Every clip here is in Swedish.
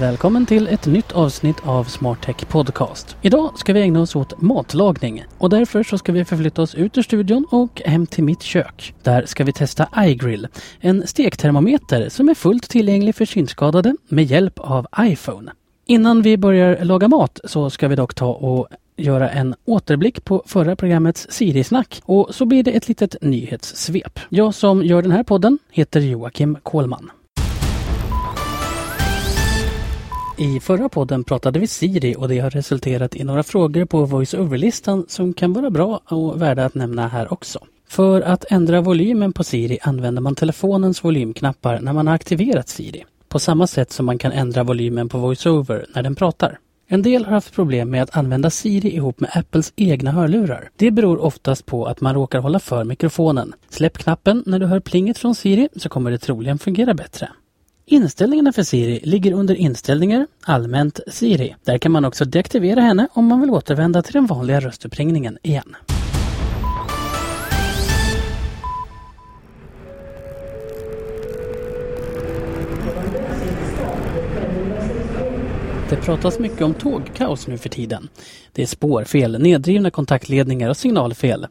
Välkommen till ett nytt avsnitt av Smart Tech Podcast. Idag ska vi ägna oss åt matlagning och därför så ska vi förflytta oss ut ur studion och hem till mitt kök. Där ska vi testa iGrill, en stektermometer som är fullt tillgänglig för synskadade med hjälp av iPhone. Innan vi börjar laga mat så ska vi dock ta och göra en återblick på förra programmets Siri-snack och så blir det ett litet nyhetssvep. Jag som gör den här podden heter Joakim Kohlman. I förra podden pratade vi Siri och det har resulterat i några frågor på voice-over-listan som kan vara bra och värda att nämna här också. För att ändra volymen på Siri använder man telefonens volymknappar när man har aktiverat Siri. På samma sätt som man kan ändra volymen på VoiceOver när den pratar. En del har haft problem med att använda Siri ihop med Apples egna hörlurar. Det beror oftast på att man råkar hålla för mikrofonen. Släpp knappen när du hör plinget från Siri så kommer det troligen fungera bättre. Inställningarna för Siri ligger under Inställningar, Allmänt Siri. Där kan man också deaktivera henne om man vill återvända till den vanliga röstuppringningen igen. Det pratas mycket om tågkaos nu för tiden. Det är spårfel, neddrivna kontaktledningar och signalfel.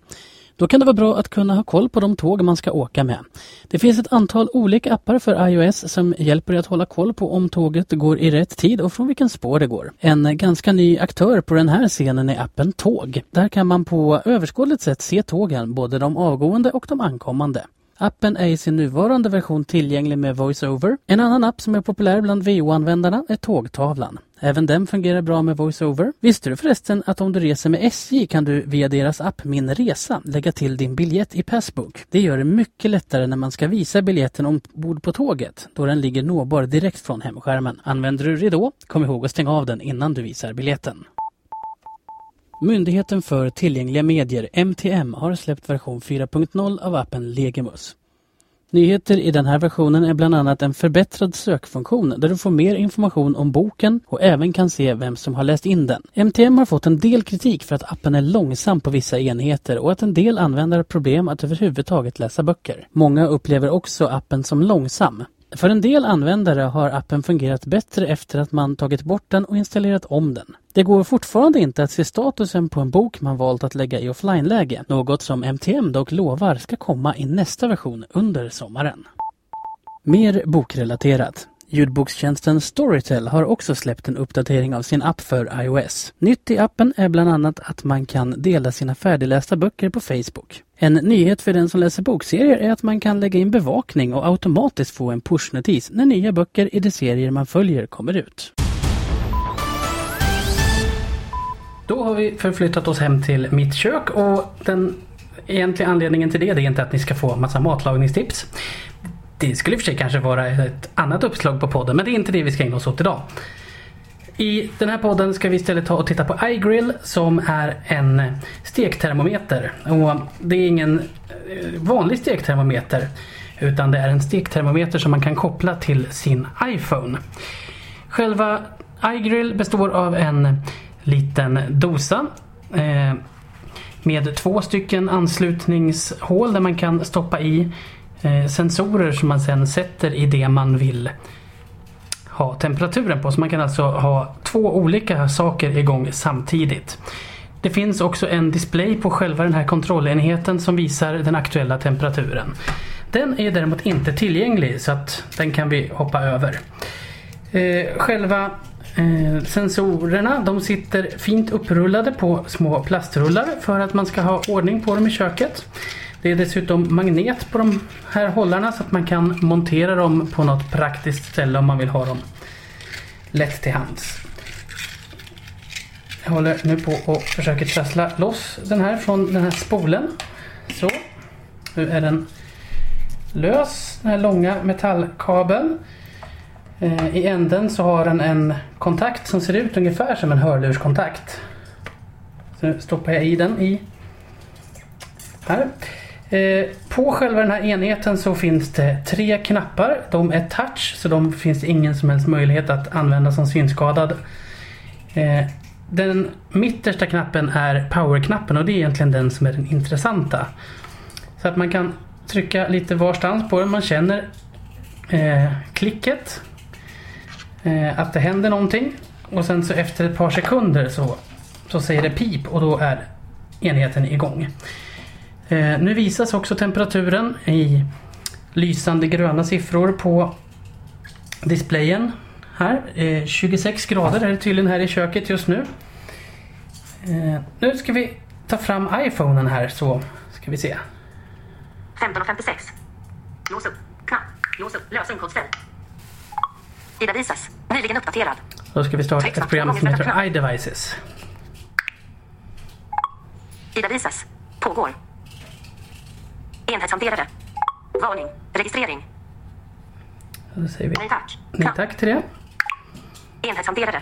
Då kan det vara bra att kunna ha koll på de tåg man ska åka med. Det finns ett antal olika appar för iOS som hjälper dig att hålla koll på om tåget går i rätt tid och från vilken spår det går. En ganska ny aktör på den här scenen är appen Tåg. Där kan man på överskådligt sätt se tågen, både de avgående och de ankommande. Appen är i sin nuvarande version tillgänglig med VoiceOver. En annan app som är populär bland VO-användarna är Tågtavlan. Även den fungerar bra med VoiceOver. Visste du förresten att om du reser med SJ kan du via deras app Min Resa lägga till din biljett i Passbook. Det gör det mycket lättare när man ska visa biljetten ombord på tåget då den ligger nåbar direkt från hemskärmen. Använder du Ridå, kom ihåg att stänga av den innan du visar biljetten. Myndigheten för tillgängliga medier, MTM, har släppt version 4.0 av appen Legimus. Nyheter i den här versionen är bland annat en förbättrad sökfunktion där du får mer information om boken och även kan se vem som har läst in den. MTM har fått en del kritik för att appen är långsam på vissa enheter och att en del användare har problem att överhuvudtaget läsa böcker. Många upplever också appen som långsam. För en del användare har appen fungerat bättre efter att man tagit bort den och installerat om den. Det går fortfarande inte att se statusen på en bok man valt att lägga i offline-läge, något som MTM dock lovar ska komma i nästa version under sommaren. Mer bokrelaterat. Ljudbokstjänsten Storytel har också släppt en uppdatering av sin app för iOS. Nytt i appen är bland annat att man kan dela sina färdiglästa böcker på Facebook. En nyhet för den som läser bokserier är att man kan lägga in bevakning och automatiskt få en pushnotis när nya böcker i de serier man följer kommer ut. Då har vi förflyttat oss hem till mitt kök och den egentliga anledningen till det, det är inte att ni ska få massa matlagningstips. Det skulle i och för sig kanske vara ett annat uppslag på podden men det är inte det vi ska ägna oss åt idag. I den här podden ska vi istället ta och titta på iGrill som är en stektermometer. Och det är ingen eh, vanlig stektermometer utan det är en stektermometer som man kan koppla till sin iPhone. Själva iGrill består av en liten dosa eh, med två stycken anslutningshål där man kan stoppa i Eh, sensorer som man sen sätter i det man vill ha temperaturen på. Så man kan alltså ha två olika saker igång samtidigt. Det finns också en display på själva den här kontrollenheten som visar den aktuella temperaturen. Den är däremot inte tillgänglig så att den kan vi hoppa över. Eh, själva eh, sensorerna de sitter fint upprullade på små plastrullar för att man ska ha ordning på dem i köket. Det är dessutom magnet på de här hållarna så att man kan montera dem på något praktiskt ställe om man vill ha dem lätt till hands. Jag håller nu på och försöker trassla loss den här från den här spolen. Så. Nu är den lös, den här långa metallkabeln. Eh, I änden så har den en kontakt som ser ut ungefär som en hörlurskontakt. Så nu stoppar jag i den i här. Eh, på själva den här enheten så finns det tre knappar. De är touch så de finns det ingen som helst möjlighet att använda som synskadad. Eh, den mittersta knappen är powerknappen och det är egentligen den som är den intressanta. Så att man kan trycka lite varstans på den. Man känner eh, klicket. eh, att det händer någonting. Och sen så efter ett par sekunder så, så säger det pip och då är enheten igång. Eh, nu visas också temperaturen i lysande gröna siffror på displayen. Här, eh, 26 grader är det tydligen här i köket just nu. Eh, nu ska vi ta fram iPhonen här så ska vi se. 15.56. Lås upp. Knapp. Lås upp. Ida visas. Nyligen uppdaterad. Då ska vi starta ett program som heter iDevices. Ida visas. Pågår. Enhetshanterare. Varning. Registrering. Då säger vi Nej tack. nej tack till det. Enhetshanterare.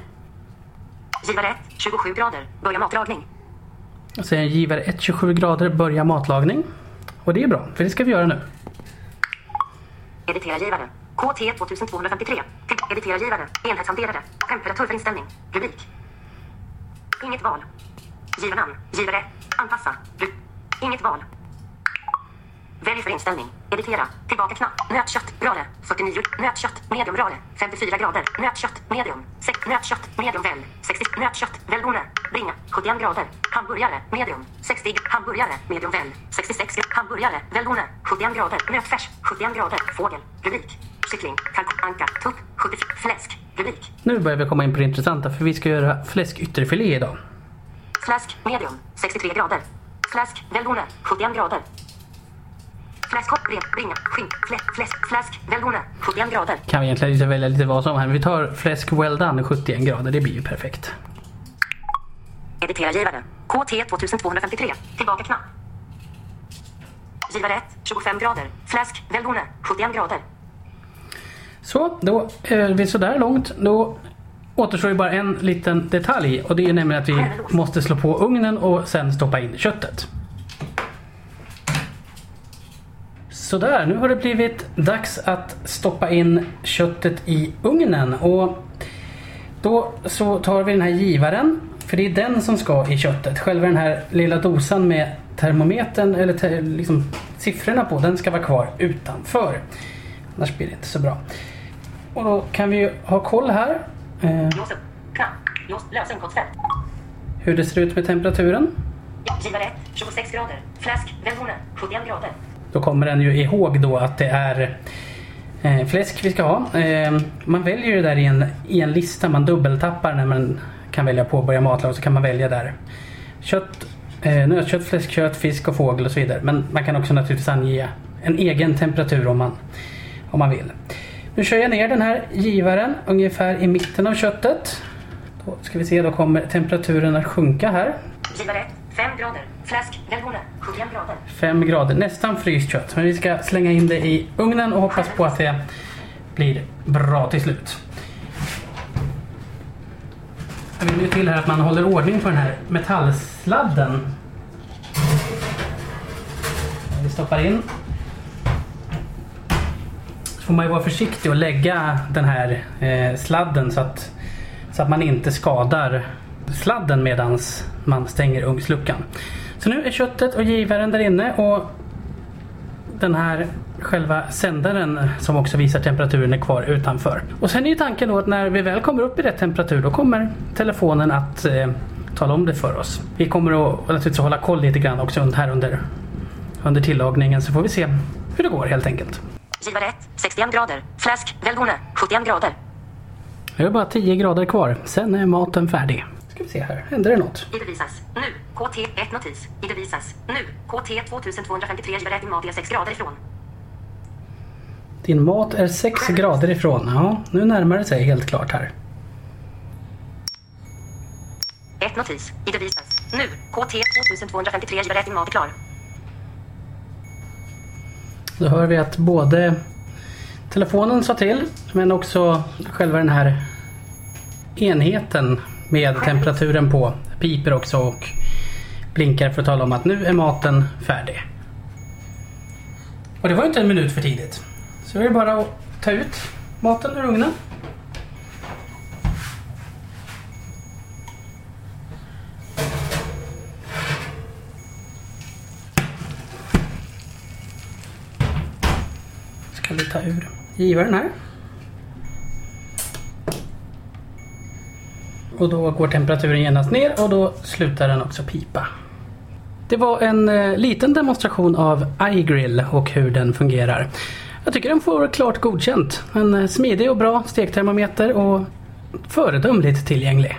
Givare 1. 27 grader. Börja matlagning. Och säger givare 1 27 grader börja matlagning. Och det är bra, för det ska vi göra nu. Editera givare. KT 2253. Till editera givare. Enhetshanterare. Temperatur för inställning. Rubrik. Inget val. Givarnamn. Givare 1. Anpassa. Inget val. Välj för inställning. Editera. Tillbaka knapp. Nötkött. Röre. 49. Nötkött. Medium röre. 54 grader. Nötkött. Medium. Sex. Nötkött. Medium väl. 60. Nötkött. Välbonne. Bringa. 71 grader. Hamburgare. Medium. 60. Hamburgare. Medium väl. 66. Hamburgare. Välbonne. 71 grader. Nötfärs. 71 grader. Fågel. Rubrik. Kyckling. Kalkon. Anka. Tupp. 74. Fläsk. Rubrik. Nu börjar vi komma in på det intressanta för vi ska göra fläskytterfilé idag. Fläsk. Medium. 63 grader. Fläsk. Välbonne. 71 grader. Fläskhopp. Ren. Bringa. Skink. Fläsk. Fläsk. Fläsk. Välbonne. 71 grader. Kan vi egentligen inte välja lite vad som här. Vi tar fläsk well done 71 grader, det blir ju perfekt. Editera givare. KT 2253. Tillbaka knapp. Givare 1. 25 grader. Fläsk. Välbonne. 71 grader. Så, då är vi sådär långt. Då återstår ju bara en liten detalj och det är nämligen att vi måste slå på ugnen och sen stoppa in köttet. Sådär, nu har det blivit dags att stoppa in köttet i ugnen och då så tar vi den här givaren för det är den som ska i köttet. Själva den här lilla dosan med termometern eller te, liksom siffrorna på den ska vara kvar utanför. Annars blir det inte så bra. Och då kan vi ju ha koll här eh, hur det ser ut med temperaturen. Givare 1. 26 grader. Fläsk. Välbonne. 71 grader. Då kommer den ju ihåg då att det är eh, fläsk vi ska ha. Eh, man väljer ju det där i en, i en lista. Man dubbeltappar när man kan välja påbörja matlag så kan man välja där. Kött, eh, nötkött, fläskkött, fisk och fågel och så vidare. Men man kan också naturligtvis ange en egen temperatur om man, om man vill. Nu kör jag ner den här givaren ungefär i mitten av köttet. Då ska vi se, då kommer temperaturen att sjunka här. Givare 5 grader. Fläsk. Välbonne. 71 grader. 5 grader, nästan fryst kött. Men vi ska slänga in det i ugnen och hoppas på att det blir bra till slut. Jag vill ju till här att man håller ordning på den här metallsladden. Vi stoppar in. Så får man ju vara försiktig och lägga den här eh, sladden så att, så att man inte skadar sladden medan man stänger ugnsluckan. Så nu är köttet och givaren där inne och den här själva sändaren som också visar temperaturen är kvar utanför. Och sen är ju tanken då att när vi väl kommer upp i rätt temperatur då kommer telefonen att eh, tala om det för oss. Vi kommer att naturligtvis hålla koll lite grann också här under, under tillagningen så får vi se hur det går helt enkelt. Givare 1. 61 grader. Fläsk. Välbonne. 71 grader. Det är bara 10 grader kvar, sen är maten färdig. Ska vi se här, händer det något? Ide visas. Nu. KT 1 notis. Ide visas. Nu. KT 2253. Givare 1. Din mat är 6 grader ifrån. Din mat är 6 grader ifrån. Ja, nu närmar det sig helt klart här. 1 notis. Ide visas. Nu. KT 2253. Givare 1. Din mat är klar. Då hör vi att både telefonen sa till men också själva den här enheten med temperaturen på piper också och blinkar för att tala om att nu är maten färdig. Och det var ju inte en minut för tidigt. Så är det bara att ta ut maten ur ugnen. Ska vi ta ur givaren här. Och då går temperaturen genast ner och då slutar den också pipa. Det var en eh, liten demonstration av iGrill och hur den fungerar. Jag tycker den får klart godkänt. En eh, smidig och bra stektermometer och föredömligt tillgänglig.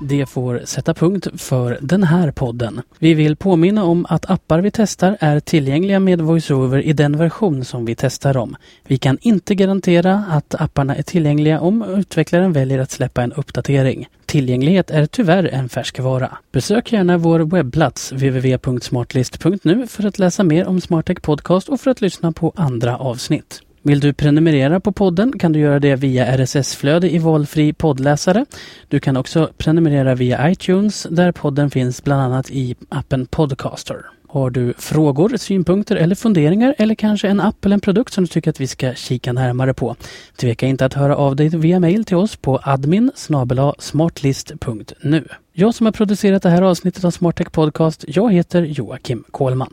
Det får sätta punkt för den här podden. Vi vill påminna om att appar vi testar är tillgängliga med VoiceOver i den version som vi testar dem. Vi kan inte garantera att apparna är tillgängliga om utvecklaren väljer att släppa en uppdatering. Tillgänglighet är tyvärr en färskvara. Besök gärna vår webbplats www.smartlist.nu för att läsa mer om Smartech Podcast och för att lyssna på andra avsnitt. Vill du prenumerera på podden kan du göra det via RSS-flöde i valfri poddläsare. Du kan också prenumerera via iTunes där podden finns bland annat i appen Podcaster. Har du frågor, synpunkter eller funderingar eller kanske en app eller en produkt som du tycker att vi ska kika närmare på? Tveka inte att höra av dig via mail till oss på admin smartlist.nu. Jag som har producerat det här avsnittet av Smartech Podcast, jag heter Joakim Kohlman.